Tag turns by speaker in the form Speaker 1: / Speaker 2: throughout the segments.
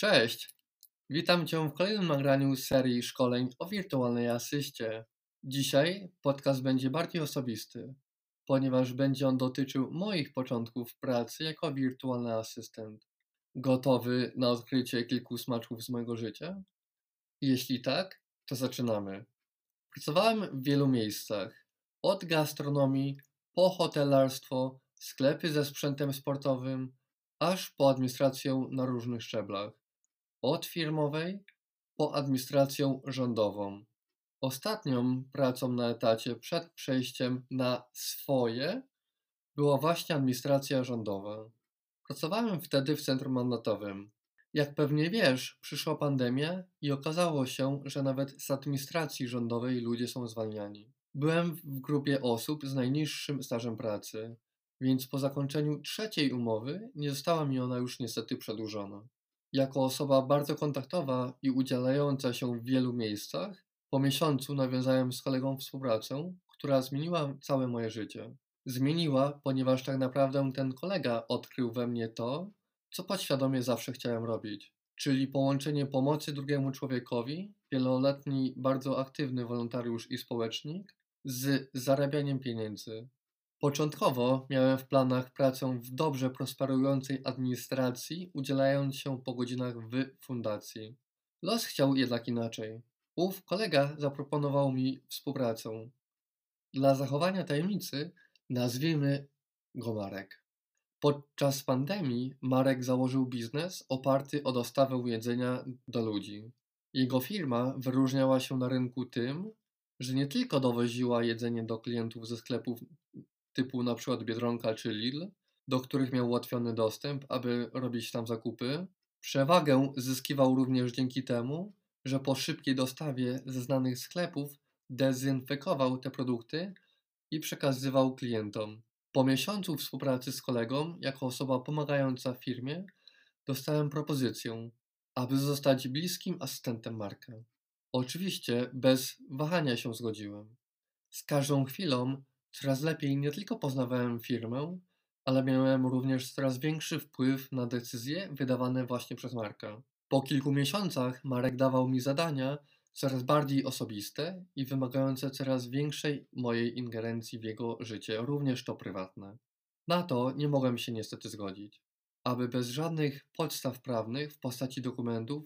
Speaker 1: Cześć! Witam Cię w kolejnym nagraniu serii szkoleń o wirtualnej asyście. Dzisiaj podcast będzie bardziej osobisty, ponieważ będzie on dotyczył moich początków pracy jako wirtualny asystent. Gotowy na odkrycie kilku smaczków z mojego życia? Jeśli tak, to zaczynamy. Pracowałem w wielu miejscach, od gastronomii po hotelarstwo, sklepy ze sprzętem sportowym, aż po administrację na różnych szczeblach od firmowej po administrację rządową. Ostatnią pracą na etacie przed przejściem na swoje była właśnie administracja rządowa. Pracowałem wtedy w centrum mandatowym. Jak pewnie wiesz, przyszła pandemia i okazało się, że nawet z administracji rządowej ludzie są zwalniani. Byłem w grupie osób z najniższym stażem pracy, więc po zakończeniu trzeciej umowy nie została mi ona już niestety przedłużona. Jako osoba bardzo kontaktowa i udzielająca się w wielu miejscach, po miesiącu nawiązałem z kolegą współpracę, która zmieniła całe moje życie. Zmieniła, ponieważ tak naprawdę ten kolega odkrył we mnie to, co podświadomie zawsze chciałem robić, czyli połączenie pomocy drugiemu człowiekowi, wieloletni, bardzo aktywny wolontariusz i społecznik, z zarabianiem pieniędzy. Początkowo miałem w planach pracę w dobrze prosperującej administracji, udzielając się po godzinach w fundacji. Los chciał jednak inaczej. Ów kolega zaproponował mi współpracę. Dla zachowania tajemnicy nazwijmy go Marek. Podczas pandemii Marek założył biznes oparty o dostawę jedzenia do ludzi. Jego firma wyróżniała się na rynku tym, że nie tylko dowoziła jedzenie do klientów ze sklepów typu na przykład Biedronka czy Lidl, do których miał ułatwiony dostęp, aby robić tam zakupy. Przewagę zyskiwał również dzięki temu, że po szybkiej dostawie ze znanych sklepów dezynfekował te produkty i przekazywał klientom. Po miesiącu współpracy z kolegą, jako osoba pomagająca firmie, dostałem propozycję, aby zostać bliskim asystentem Marka. Oczywiście bez wahania się zgodziłem. Z każdą chwilą Coraz lepiej nie tylko poznawałem firmę, ale miałem również coraz większy wpływ na decyzje wydawane właśnie przez Marka. Po kilku miesiącach Marek dawał mi zadania coraz bardziej osobiste i wymagające coraz większej mojej ingerencji w jego życie, również to prywatne. Na to nie mogłem się niestety zgodzić. Aby bez żadnych podstaw prawnych w postaci dokumentów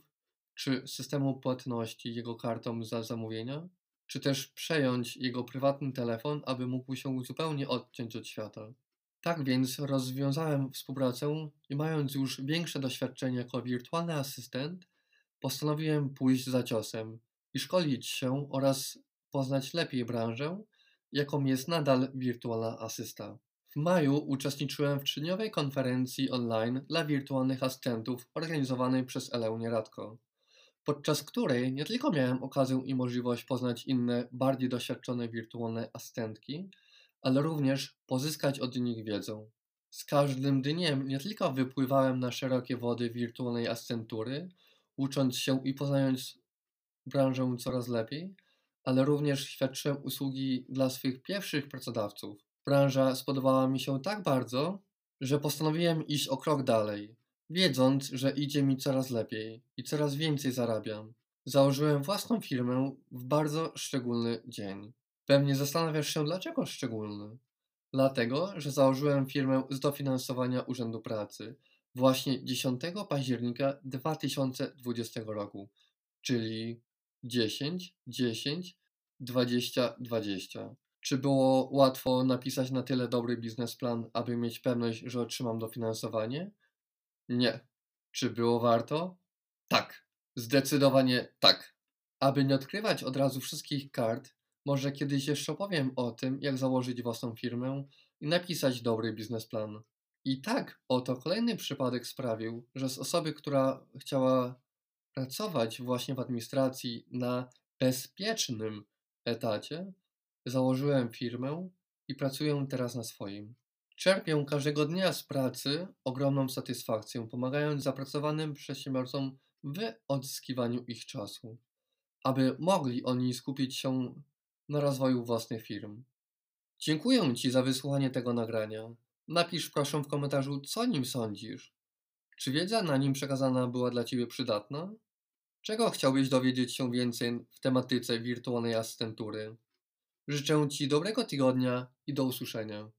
Speaker 1: czy systemu płatności jego kartą za zamówienia, czy też przejąć jego prywatny telefon, aby mógł się zupełnie odciąć od świata. Tak więc rozwiązałem współpracę i mając już większe doświadczenie jako wirtualny asystent, postanowiłem pójść za ciosem i szkolić się oraz poznać lepiej branżę, jaką jest nadal wirtualna asysta. W maju uczestniczyłem w trzydniowej konferencji online dla wirtualnych asystentów organizowanej przez Eleunię Radko podczas której nie tylko miałem okazję i możliwość poznać inne, bardziej doświadczone wirtualne asystentki, ale również pozyskać od nich wiedzę. Z każdym dniem nie tylko wypływałem na szerokie wody wirtualnej asystentury, ucząc się i poznając branżę coraz lepiej, ale również świadczyłem usługi dla swych pierwszych pracodawców. Branża spodobała mi się tak bardzo, że postanowiłem iść o krok dalej Wiedząc, że idzie mi coraz lepiej i coraz więcej zarabiam, założyłem własną firmę w bardzo szczególny dzień. Pewnie zastanawiasz się, dlaczego szczególny? Dlatego, że założyłem firmę z dofinansowania Urzędu Pracy właśnie 10 października 2020 roku, czyli 10, 10, 20, 20. Czy było łatwo napisać na tyle dobry biznesplan, aby mieć pewność, że otrzymam dofinansowanie? Nie. Czy było warto? Tak. Zdecydowanie tak. Aby nie odkrywać od razu wszystkich kart, może kiedyś jeszcze opowiem o tym, jak założyć własną firmę i napisać dobry biznesplan. I tak oto kolejny przypadek sprawił, że z osoby, która chciała pracować właśnie w administracji na bezpiecznym etacie, założyłem firmę i pracuję teraz na swoim. Czerpię każdego dnia z pracy ogromną satysfakcję, pomagając zapracowanym przedsiębiorcom w odzyskiwaniu ich czasu, aby mogli oni skupić się na rozwoju własnych firm. Dziękuję Ci za wysłuchanie tego nagrania. Napisz proszę w komentarzu, co nim sądzisz. Czy wiedza na nim przekazana była dla Ciebie przydatna? Czego chciałbyś dowiedzieć się więcej w tematyce wirtualnej asystentury? Życzę Ci dobrego tygodnia i do usłyszenia.